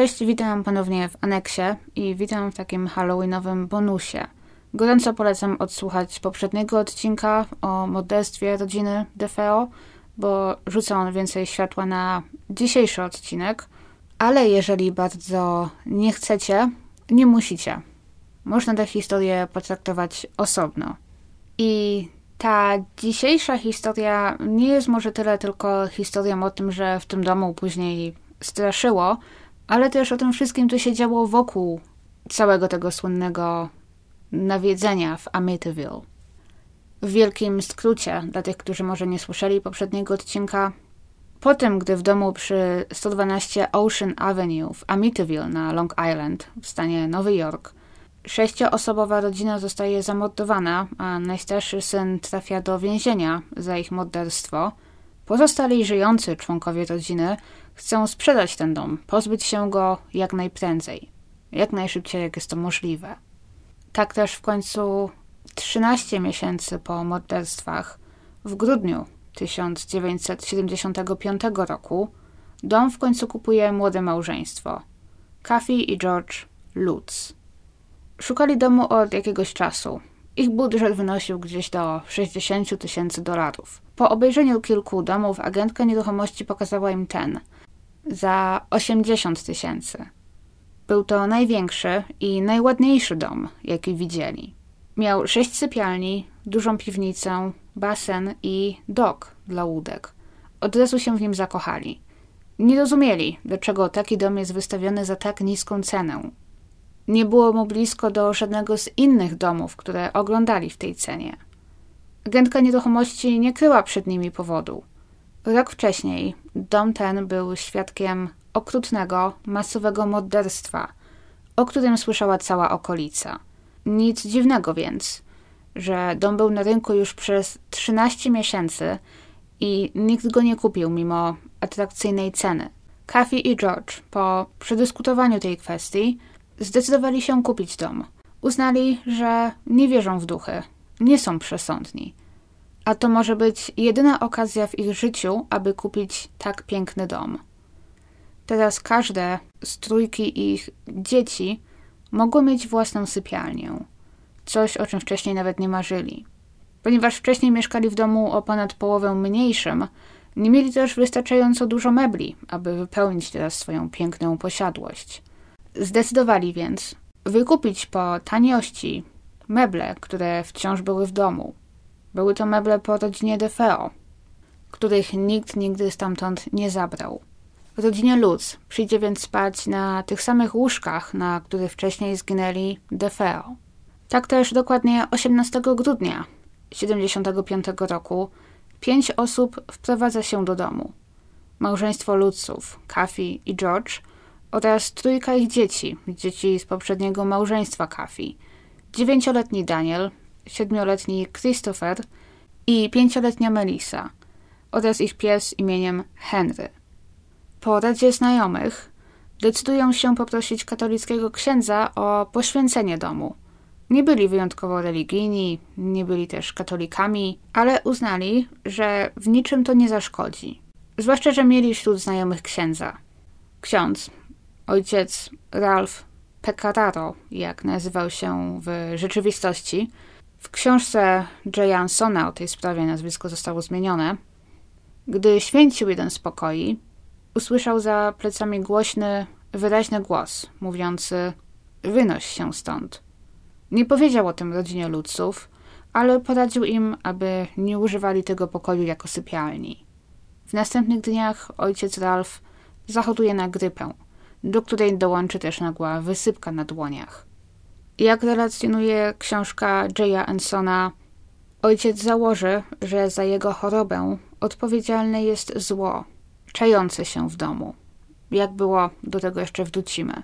Cześć, witam ponownie w aneksie i witam w takim halloweenowym bonusie. Gorąco polecam odsłuchać poprzedniego odcinka o modelstwie rodziny DeFeo, bo rzuca on więcej światła na dzisiejszy odcinek. Ale jeżeli bardzo nie chcecie, nie musicie. Można tę historię potraktować osobno. I ta dzisiejsza historia nie jest może tyle tylko historią o tym, że w tym domu później straszyło, ale też o tym wszystkim, co się działo wokół całego tego słynnego nawiedzenia w Amityville. W wielkim skrócie, dla tych, którzy może nie słyszeli poprzedniego odcinka, po tym, gdy w domu przy 112 Ocean Avenue w Amityville na Long Island w stanie Nowy Jork sześcioosobowa rodzina zostaje zamordowana, a najstarszy syn trafia do więzienia za ich morderstwo, pozostali żyjący członkowie rodziny chcą sprzedać ten dom, pozbyć się go jak najprędzej, jak najszybciej, jak jest to możliwe. Tak też w końcu 13 miesięcy po morderstwach, w grudniu 1975 roku, dom w końcu kupuje młode małżeństwo Kathy i George Lutz. Szukali domu od jakiegoś czasu. Ich budżet wynosił gdzieś do 60 tysięcy dolarów. Po obejrzeniu kilku domów agentka nieruchomości pokazała im ten za 80 tysięcy. Był to największy i najładniejszy dom, jaki widzieli. Miał sześć sypialni, dużą piwnicę, basen i dok dla łódek. Od razu się w nim zakochali. Nie rozumieli, dlaczego taki dom jest wystawiony za tak niską cenę. Nie było mu blisko do żadnego z innych domów, które oglądali w tej cenie. Agentka nieruchomości nie kryła przed nimi powodu. Rok wcześniej dom ten był świadkiem okrutnego, masowego morderstwa, o którym słyszała cała okolica. Nic dziwnego więc, że dom był na rynku już przez 13 miesięcy i nikt go nie kupił mimo atrakcyjnej ceny. Kathy i George po przedyskutowaniu tej kwestii zdecydowali się kupić dom. Uznali, że nie wierzą w duchy, nie są przesądni. A to może być jedyna okazja w ich życiu, aby kupić tak piękny dom. Teraz każde z trójki ich dzieci mogło mieć własną sypialnię. Coś, o czym wcześniej nawet nie marzyli. Ponieważ wcześniej mieszkali w domu o ponad połowę mniejszym, nie mieli też wystarczająco dużo mebli, aby wypełnić teraz swoją piękną posiadłość. Zdecydowali więc wykupić po taniości meble, które wciąż były w domu. Były to meble po rodzinie DeFeo, których nikt nigdy stamtąd nie zabrał. Rodzinie Lutz przyjdzie więc spać na tych samych łóżkach, na których wcześniej zginęli DeFeo. Tak też dokładnie 18 grudnia 1975 roku pięć osób wprowadza się do domu. Małżeństwo Lutzów, Kathy i George oraz trójka ich dzieci, dzieci z poprzedniego małżeństwa Kathy. Dziewięcioletni Daniel, siedmioletni Christopher i pięcioletnia Melissa oraz ich pies imieniem Henry. Po radzie znajomych decydują się poprosić katolickiego księdza o poświęcenie domu. Nie byli wyjątkowo religijni, nie byli też katolikami, ale uznali, że w niczym to nie zaszkodzi. Zwłaszcza, że mieli wśród znajomych księdza. Ksiądz, ojciec Ralph Pecararo, jak nazywał się w rzeczywistości, w książce Jaya Ansona o tej sprawie nazwisko zostało zmienione. Gdy święcił jeden z pokoi, usłyszał za plecami głośny, wyraźny głos, mówiący: Wynoś się stąd. Nie powiedział o tym rodzinie ludców, ale poradził im, aby nie używali tego pokoju jako sypialni. W następnych dniach ojciec Ralph zachoduje na grypę, do której dołączy też nagła wysypka na dłoniach. Jak relacjonuje książka Jaya Ansona, ojciec założy, że za jego chorobę odpowiedzialne jest zło, czające się w domu. Jak było, do tego jeszcze wrócimy.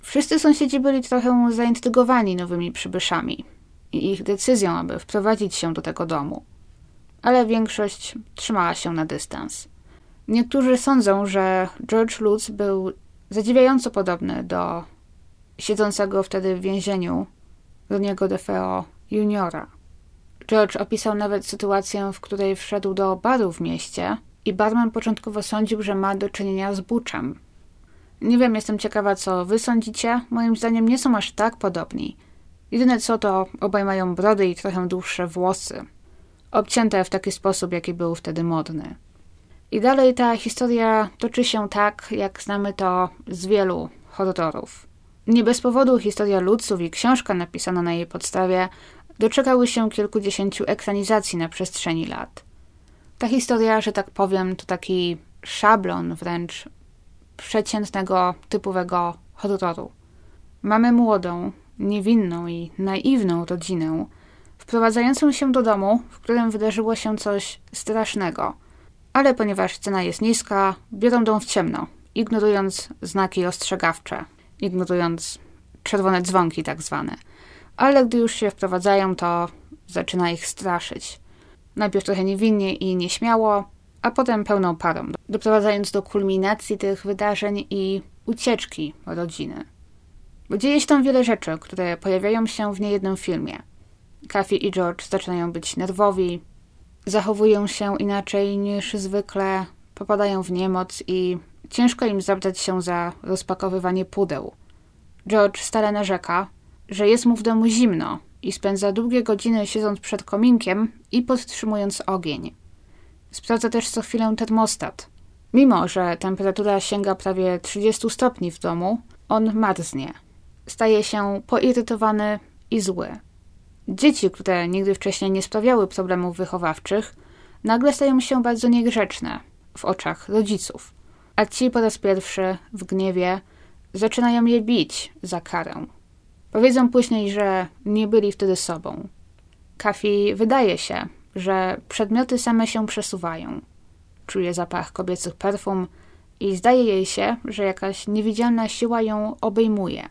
Wszyscy sąsiedzi byli trochę zaintrygowani nowymi przybyszami i ich decyzją, aby wprowadzić się do tego domu. Ale większość trzymała się na dystans. Niektórzy sądzą, że George Lutz był zadziwiająco podobny do siedzącego wtedy w więzieniu Roniego DeFeo juniora. George opisał nawet sytuację, w której wszedł do baru w mieście i barman początkowo sądził, że ma do czynienia z buczem. Nie wiem, jestem ciekawa, co wy sądzicie. Moim zdaniem nie są aż tak podobni. Jedyne co to obaj mają brody i trochę dłuższe włosy. Obcięte w taki sposób, jaki był wtedy modny. I dalej ta historia toczy się tak, jak znamy to z wielu horrorów. Nie bez powodu historia ludców i książka napisana na jej podstawie doczekały się kilkudziesięciu ekranizacji na przestrzeni lat. Ta historia, że tak powiem, to taki szablon wręcz przeciętnego, typowego horroru. Mamy młodą, niewinną i naiwną rodzinę, wprowadzającą się do domu, w którym wydarzyło się coś strasznego. Ale ponieważ cena jest niska, biorą dom w ciemno, ignorując znaki ostrzegawcze, ignorując czerwone dzwonki tak zwane. Ale gdy już się wprowadzają, to zaczyna ich straszyć. Najpierw trochę niewinnie i nieśmiało, a potem pełną parą, doprowadzając do kulminacji tych wydarzeń i ucieczki rodziny. Dzieje się tam wiele rzeczy, które pojawiają się w niejednym filmie. Kathy i George zaczynają być nerwowi, zachowują się inaczej niż zwykle, popadają w niemoc i ciężko im zabrać się za rozpakowywanie pudeł. George stale narzeka, że jest mu w domu zimno i spędza długie godziny siedząc przed kominkiem i podtrzymując ogień. Sprawdza też co chwilę termostat. Mimo, że temperatura sięga prawie 30 stopni w domu, on marznie. Staje się poirytowany i zły. Dzieci, które nigdy wcześniej nie sprawiały problemów wychowawczych, nagle stają się bardzo niegrzeczne w oczach rodziców, a ci po raz pierwszy w gniewie zaczynają je bić za karę. Powiedzą później, że nie byli wtedy sobą. Kafi wydaje się, że przedmioty same się przesuwają. Czuje zapach kobiecych perfum i zdaje jej się, że jakaś niewidzialna siła ją obejmuje.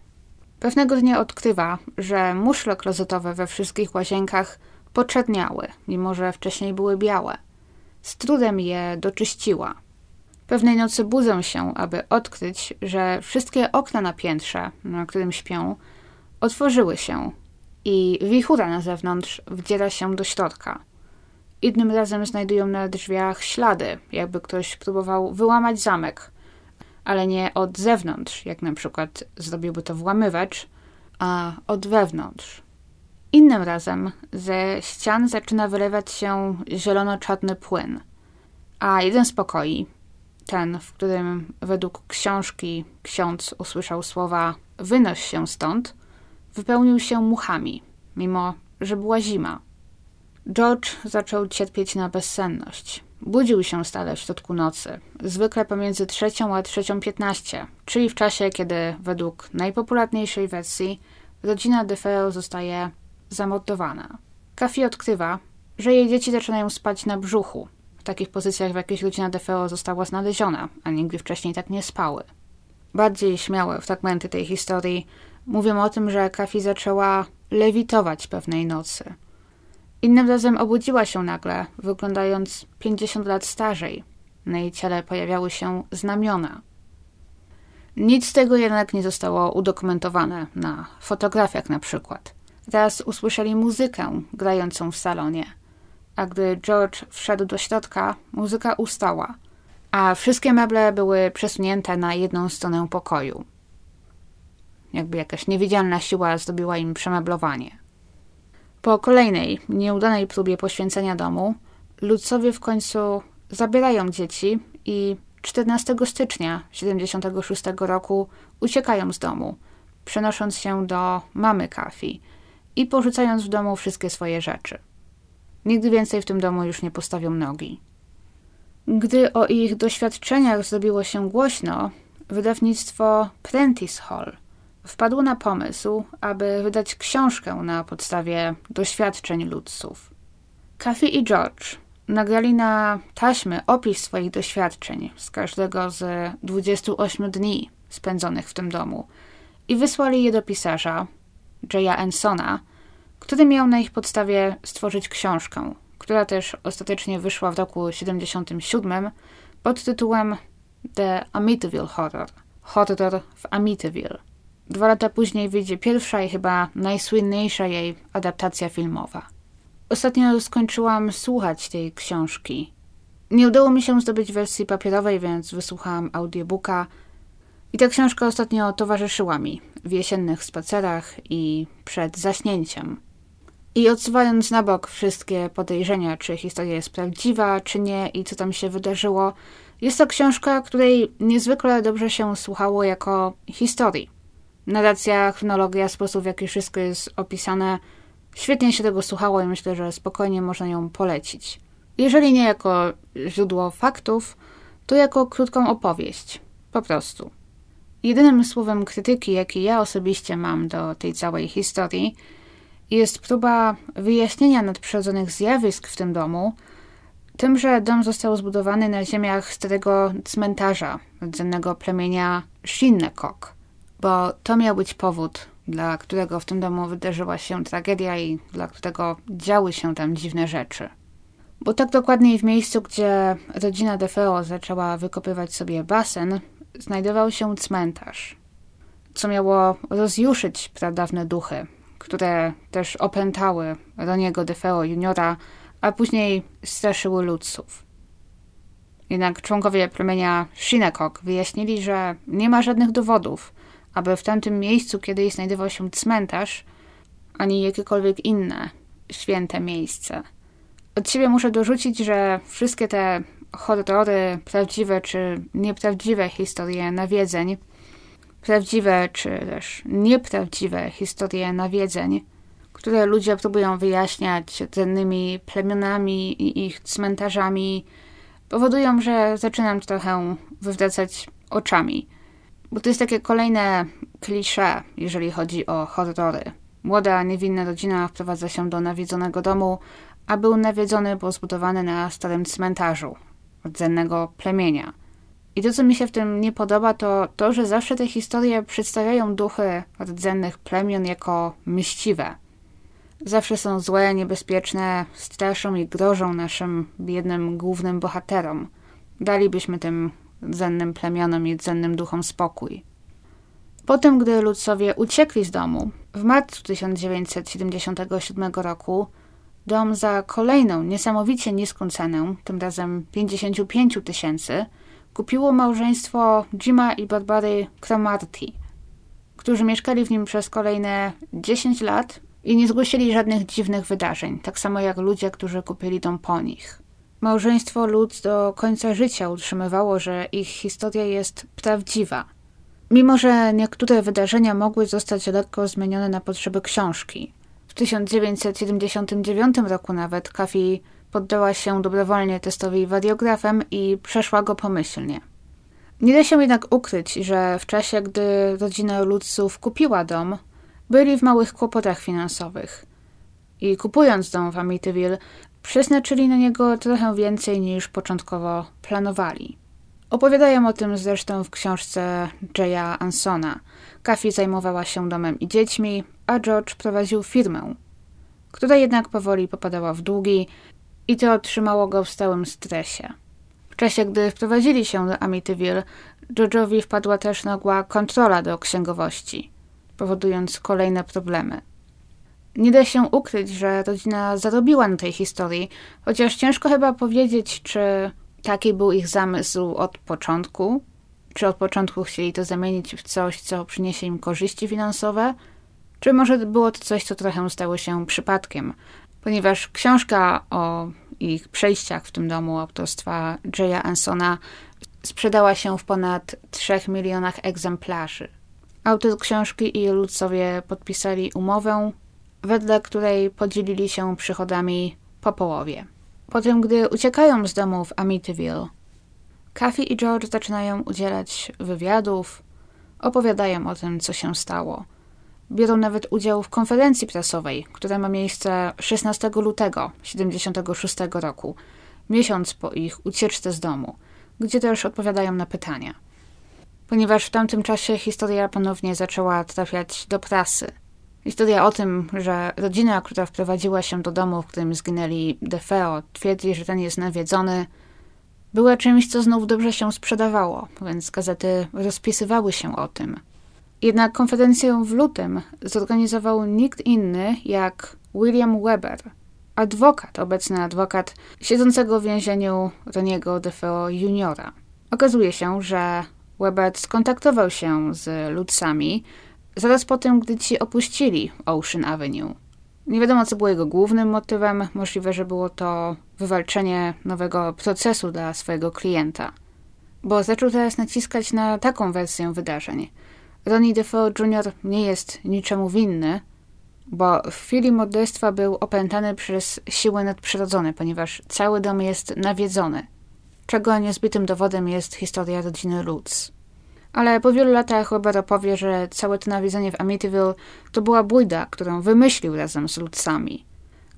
Pewnego dnia odkrywa, że muszle klozetowe we wszystkich łazienkach poczerniały, mimo że wcześniej były białe. Z trudem je doczyściła. Pewnej nocy budzę się, aby odkryć, że wszystkie okna na piętrze, na którym śpią, otworzyły się i wichura na zewnątrz wdziera się do środka. Innym razem znajdują na drzwiach ślady, jakby ktoś próbował wyłamać zamek, ale nie od zewnątrz, jak na przykład zrobiłby to włamywacz, a od wewnątrz. Innym razem ze ścian zaczyna wylewać się zielono-czarny płyn, a jeden z pokoi, ten, w którym według książki ksiądz usłyszał słowa wynoś się stąd, wypełnił się muchami, mimo że była zima. George zaczął cierpieć na bezsenność. Budził się stale w środku nocy, zwykle pomiędzy trzecią a trzecią piętnaście, czyli w czasie, kiedy według najpopularniejszej wersji rodzina DeFeo zostaje zamordowana. Kafi odkrywa, że jej dzieci zaczynają spać na brzuchu, w takich pozycjach, w jakich rodzina DeFeo została znaleziona, a nigdy wcześniej tak nie spały. Bardziej śmiałe fragmenty tej historii mówią o tym, że Kafi zaczęła lewitować pewnej nocy – Innym razem obudziła się nagle, wyglądając 50 lat starzej. Na jej ciele pojawiały się znamiona. Nic z tego jednak nie zostało udokumentowane na fotografiach na przykład. Raz usłyszeli muzykę grającą w salonie, a gdy George wszedł do środka, muzyka ustała, a wszystkie meble były przesunięte na jedną stronę pokoju. Jakby jakaś niewidzialna siła zdobiła im przemeblowanie. Po kolejnej, nieudanej próbie poświęcenia domu, ludzowie w końcu zabierają dzieci i 14 stycznia 1976 roku uciekają z domu, przenosząc się do mamy Kafi i porzucając w domu wszystkie swoje rzeczy. Nigdy więcej w tym domu już nie postawią nogi. Gdy o ich doświadczeniach zrobiło się głośno, wydawnictwo Prentice Hall wpadł na pomysł, aby wydać książkę na podstawie doświadczeń ludców. Kathy i George nagrali na taśmy opis swoich doświadczeń z każdego z 28 dni spędzonych w tym domu i wysłali je do pisarza, Jaya Ensona, który miał na ich podstawie stworzyć książkę, która też ostatecznie wyszła w roku 77 pod tytułem The Amityville Horror. Horror w Amityville. Dwa lata później wyjdzie pierwsza i chyba najsłynniejsza jej adaptacja filmowa. Ostatnio skończyłam słuchać tej książki. Nie udało mi się zdobyć wersji papierowej, więc wysłuchałam audiobooka. I ta książka ostatnio towarzyszyła mi w jesiennych spacerach i przed zaśnięciem. I odsuwając na bok wszystkie podejrzenia, czy historia jest prawdziwa, czy nie i co tam się wydarzyło, jest to książka, której niezwykle dobrze się słuchało jako historii. Narracja, chronologia, sposób w jaki wszystko jest opisane, świetnie się tego słuchało i myślę, że spokojnie można ją polecić. Jeżeli nie jako źródło faktów, to jako krótką opowieść. Po prostu. Jedynym słowem krytyki, jakie ja osobiście mam do tej całej historii, jest próba wyjaśnienia nadprzyrodzonych zjawisk w tym domu, tym, że dom został zbudowany na ziemiach starego cmentarza rdzennego plemienia Shinnekok, bo to miał być powód, dla którego w tym domu wydarzyła się tragedia i dla którego działy się tam dziwne rzeczy. Bo tak dokładniej w miejscu, gdzie rodzina DeFeo zaczęła wykopywać sobie basen, znajdował się cmentarz, co miało rozjuszyć pradawne duchy, które też opętały Roniego DeFeo juniora, a później straszyły ludców. Jednak członkowie plemienia Shinnecock wyjaśnili, że nie ma żadnych dowodów, aby w tamtym miejscu kiedyś znajdował się cmentarz, ani jakiekolwiek inne święte miejsce. Od siebie muszę dorzucić, że wszystkie te horrory, prawdziwe czy nieprawdziwe historie nawiedzeń, prawdziwe czy też nieprawdziwe historie nawiedzeń, które ludzie próbują wyjaśniać cennymi plemionami i ich cmentarzami, powodują, że zaczynam trochę wywracać oczami. Bo to jest takie kolejne klisze, jeżeli chodzi o horrory. Młoda, niewinna rodzina wprowadza się do nawiedzonego domu, a był nawiedzony, bo zbudowany na starym cmentarzu rdzennego plemienia. I to, co mi się w tym nie podoba, to to, że zawsze te historie przedstawiają duchy rdzennych plemion jako mściwe. Zawsze są złe, niebezpieczne, straszą i grożą naszym biednym głównym bohaterom. Dalibyśmy tym rdzennym plemionom i rdzennym duchom spokój. Potem, gdy ludzowie uciekli z domu, w marcu 1977 roku dom za kolejną niesamowicie niską cenę, tym razem 55 tysięcy, kupiło małżeństwo Jima i Barbary Cromarty, którzy mieszkali w nim przez kolejne 10 lat i nie zgłosili żadnych dziwnych wydarzeń, tak samo jak ludzie, którzy kupili dom po nich. Małżeństwo Lutz do końca życia utrzymywało, że ich historia jest prawdziwa. Mimo, że niektóre wydarzenia mogły zostać lekko zmienione na potrzeby książki. W 1979 roku nawet Kafi poddała się dobrowolnie testowi wariografem i przeszła go pomyślnie. Nie da się jednak ukryć, że w czasie, gdy rodzina Lutzów kupiła dom, byli w małych kłopotach finansowych. I kupując dom w Amityville, przeznaczyli na niego trochę więcej niż początkowo planowali. Opowiadają o tym zresztą w książce Jaya Ansona. Kafi zajmowała się domem i dziećmi, a George prowadził firmę, która jednak powoli popadała w długi i to trzymało go w stałym stresie. W czasie, gdy wprowadzili się do Amityville, George'owi wpadła też nagła kontrola do księgowości, powodując kolejne problemy. Nie da się ukryć, że rodzina zarobiła na tej historii, chociaż ciężko chyba powiedzieć, czy taki był ich zamysł od początku, czy od początku chcieli to zamienić w coś, co przyniesie im korzyści finansowe, czy może było to coś, co trochę stało się przypadkiem, ponieważ książka o ich przejściach w tym domu autorstwa Jaya Ansona sprzedała się w ponad 3 milionach egzemplarzy. Autor książki i ludzowie podpisali umowę, wedle której podzielili się przychodami po połowie. Potem, gdy uciekają z domu w Amityville, Kathy i George zaczynają udzielać wywiadów, opowiadają o tym, co się stało – biorą nawet udział w konferencji prasowej, która ma miejsce 16 lutego 1976 roku, miesiąc po ich ucieczce z domu, gdzie też odpowiadają na pytania. Ponieważ w tamtym czasie historia ponownie zaczęła trafiać do prasy. Historia o tym, że rodzina, która wprowadziła się do domu, w którym zginęli DeFeo, twierdzi, że ten jest nawiedzony, była czymś, co znów dobrze się sprzedawało, więc gazety rozpisywały się o tym – jednak konferencję w lutym zorganizował nikt inny jak William Weber, adwokat, obecny adwokat siedzącego w więzieniu Roniego DeFeo juniora. Okazuje się, że Webber skontaktował się z ludcami zaraz po tym, gdy ci opuścili Ocean Avenue. Nie wiadomo, co było jego głównym motywem. Możliwe, że było to wywalczenie nowego procesu dla swojego klienta. Bo zaczął teraz naciskać na taką wersję wydarzeń. Ronnie Defoe Jr. nie jest niczemu winny, bo w chwili morderstwa był opętany przez siły nadprzyrodzone, ponieważ cały dom jest nawiedzony, czego niezbytym dowodem jest historia rodziny Lutz. Ale po wielu latach Robert opowie, że całe to nawiedzenie w Amityville to była bójda, którą wymyślił razem z Lutzami.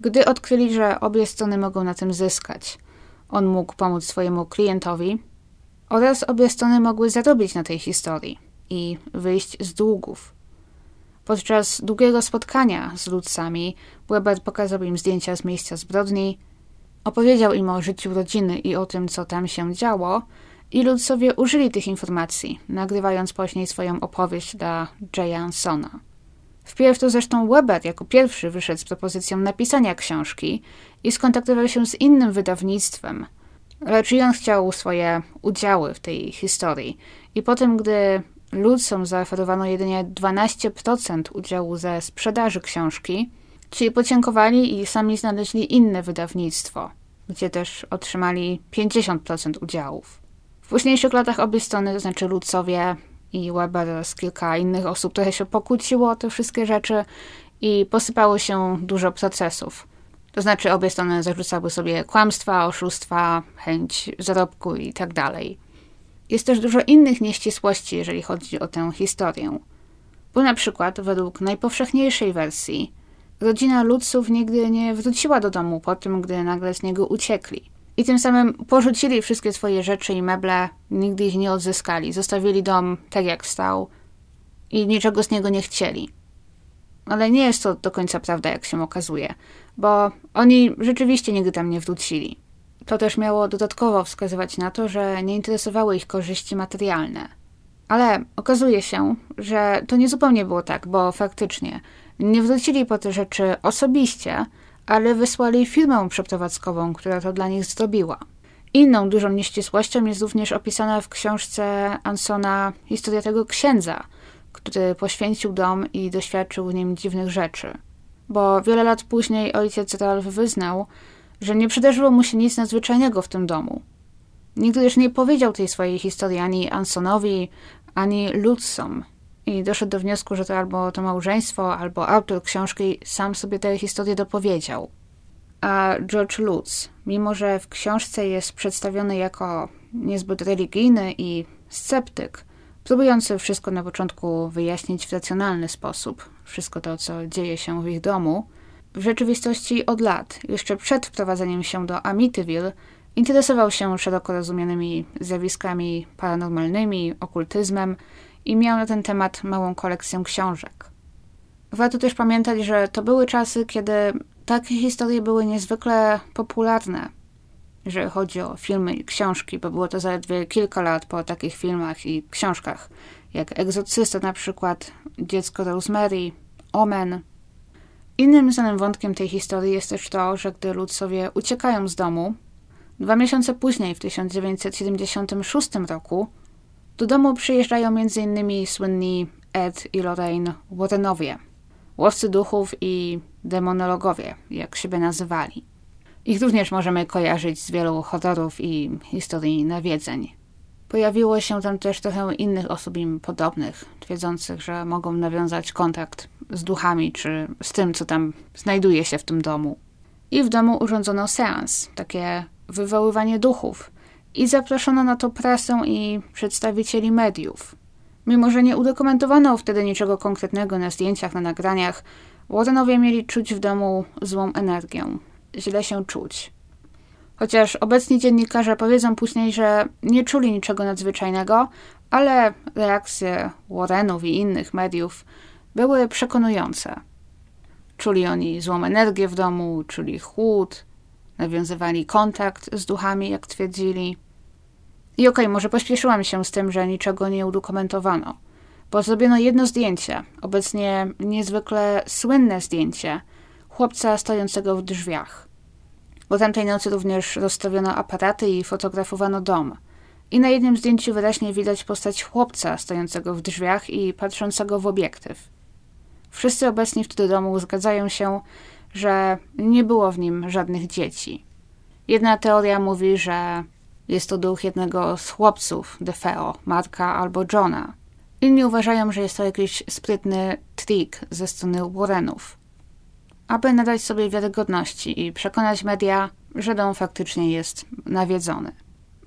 Gdy odkryli, że obie strony mogą na tym zyskać, on mógł pomóc swojemu klientowi oraz obie strony mogły zarobić na tej historii i wyjść z długów. Podczas długiego spotkania z Lutzami Weber pokazał im zdjęcia z miejsca zbrodni, opowiedział im o życiu rodziny i o tym, co tam się działo, i Lutzowie użyli tych informacji, nagrywając później swoją opowieść dla Jaya Ansona. Wpierw to zresztą Weber jako pierwszy wyszedł z propozycją napisania książki i skontaktował się z innym wydawnictwem, lecz i on chciał swoje udziały w tej historii. I potem, gdy Ludzom zaoferowano jedynie 12% udziału ze sprzedaży książki, ci podziękowali i sami znaleźli inne wydawnictwo, gdzie też otrzymali 50% udziałów. W późniejszych latach obie strony, to znaczy Ludzowie i Weber oraz kilka innych osób trochę się pokłóciło o te wszystkie rzeczy i posypało się dużo procesów. To znaczy obie strony zarzucały sobie kłamstwa, oszustwa, chęć zarobku i tak dalej. Jest też dużo innych nieścisłości, jeżeli chodzi o tę historię. Bo na przykład, według najpowszechniejszej wersji, rodzina Lutzów nigdy nie wróciła do domu po tym, gdy nagle z niego uciekli. I tym samym porzucili wszystkie swoje rzeczy i meble, nigdy ich nie odzyskali. Zostawili dom tak jak stał i niczego z niego nie chcieli. Ale nie jest to do końca prawda, jak się okazuje, bo oni rzeczywiście nigdy tam nie wrócili. To też miało dodatkowo wskazywać na to, że nie interesowały ich korzyści materialne. Ale okazuje się, że to nie zupełnie było tak, bo faktycznie nie wrócili po te rzeczy osobiście, ale wysłali firmę przeprowadzkową, która to dla nich zrobiła. Inną dużą nieścisłością jest również opisana w książce Ansona historia tego księdza, który poświęcił dom i doświadczył w nim dziwnych rzeczy. Bo wiele lat później ojciec Ralph wyznał, że nie przydarzyło mu się nic nadzwyczajnego w tym domu. Nigdy też nie powiedział tej swojej historii ani Ansonowi, ani Lutzom, i doszedł do wniosku, że to albo to małżeństwo, albo autor książki sam sobie tę historię dopowiedział. A George Lutz, mimo że w książce jest przedstawiony jako niezbyt religijny i sceptyk, próbujący wszystko na początku wyjaśnić w racjonalny sposób, wszystko to, co dzieje się w ich domu, w rzeczywistości od lat, jeszcze przed wprowadzeniem się do Amityville, interesował się szeroko rozumianymi zjawiskami paranormalnymi, okultyzmem i miał na ten temat małą kolekcję książek. Warto też pamiętać, że to były czasy, kiedy takie historie były niezwykle popularne, jeżeli chodzi o filmy i książki, bo było to zaledwie kilka lat po takich filmach i książkach, jak Egzorcysta na przykład, Dziecko Rosemary, Omen. Innym znanym wątkiem tej historii jest też to, że gdy ludzowie uciekają z domu, dwa miesiące później, w 1976 roku, do domu przyjeżdżają m.in. słynni Ed i Lorraine Warrenowie, łowcy duchów i demonologowie, jak siebie nazywali. Ich również możemy kojarzyć z wielu horrorów i historii nawiedzeń. Pojawiło się tam też trochę innych osób im podobnych, twierdzących, że mogą nawiązać kontakt z duchami czy z tym, co tam znajduje się w tym domu. I w domu urządzono seans, takie wywoływanie duchów, i zaproszono na to prasę i przedstawicieli mediów. Mimo, że nie udokumentowano wtedy niczego konkretnego na zdjęciach, na nagraniach, Warrenowie mieli czuć w domu złą energię. Źle się czuć. Chociaż obecni dziennikarze powiedzą później, że nie czuli niczego nadzwyczajnego, ale reakcje Warrenów i innych mediów były przekonujące. Czuli oni złą energię w domu, czuli chłód, nawiązywali kontakt z duchami, jak twierdzili. I okej, okay, może pośpieszyłam się z tym, że niczego nie udokumentowano, bo zrobiono jedno zdjęcie, obecnie niezwykle słynne zdjęcie, chłopca stojącego w drzwiach. Po tamtej nocy również rozstawiono aparaty i fotografowano dom. I na jednym zdjęciu wyraźnie widać postać chłopca stojącego w drzwiach i patrzącego w obiektyw. Wszyscy obecni w tym domu zgadzają się, że nie było w nim żadnych dzieci. Jedna teoria mówi, że jest to duch jednego z chłopców DeFeo, Marka albo Johna. Inni uważają, że jest to jakiś sprytny trik ze strony Warrenów. Aby nadać sobie wiarygodności i przekonać media, że dom faktycznie jest nawiedzony.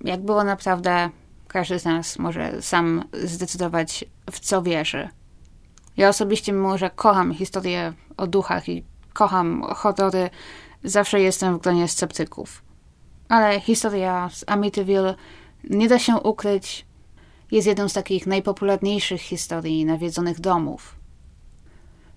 Jak było naprawdę, każdy z nas może sam zdecydować, w co wierzy. Ja osobiście, mimo że kocham historię o duchach i kocham horrory, zawsze jestem w gronie sceptyków. Ale historia z Amityville nie da się ukryć, jest jedną z takich najpopularniejszych historii nawiedzonych domów.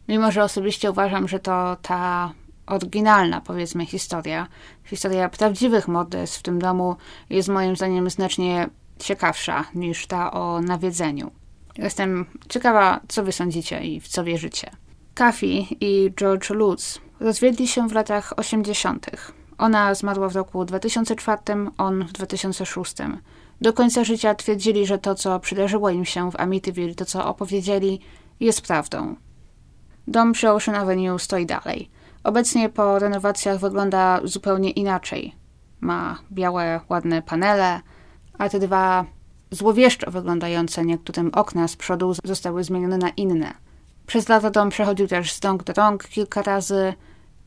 Mimo, że osobiście uważam, że to ta oryginalna, powiedzmy, historia, historia prawdziwych morderstw w tym domu jest moim zdaniem znacznie ciekawsza niż ta o nawiedzeniu. Jestem ciekawa, co wy sądzicie i w co wierzycie. Kathy i George Lutz rozwiedli się w latach 80. Ona zmarła w roku 2004, on w 2006. Do końca życia twierdzili, że to, co przydarzyło im się w Amityville, to, co opowiedzieli, jest prawdą. Dom przy Ocean Avenue stoi dalej. Obecnie po renowacjach wygląda zupełnie inaczej. Ma białe, ładne panele, a te dwa złowieszczo wyglądające niektórym okna z przodu zostały zmienione na inne. Przez lata dom przechodził też z rąk do rąk kilka razy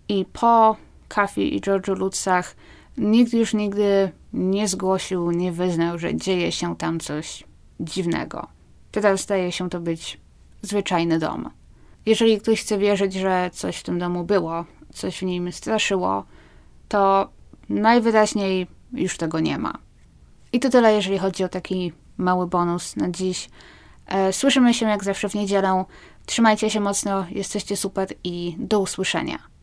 i po Kathy i George'u Lutzach nikt już nigdy nie zgłosił, nie wyznał, że dzieje się tam coś dziwnego. Teraz zdaje się to być zwyczajny dom. Jeżeli ktoś chce wierzyć, że coś w tym domu było, coś w nim straszyło, to najwyraźniej już tego nie ma. I to tyle, jeżeli chodzi o taki mały bonus na dziś. E, słyszymy się jak zawsze w niedzielę. Trzymajcie się mocno, jesteście super i do usłyszenia.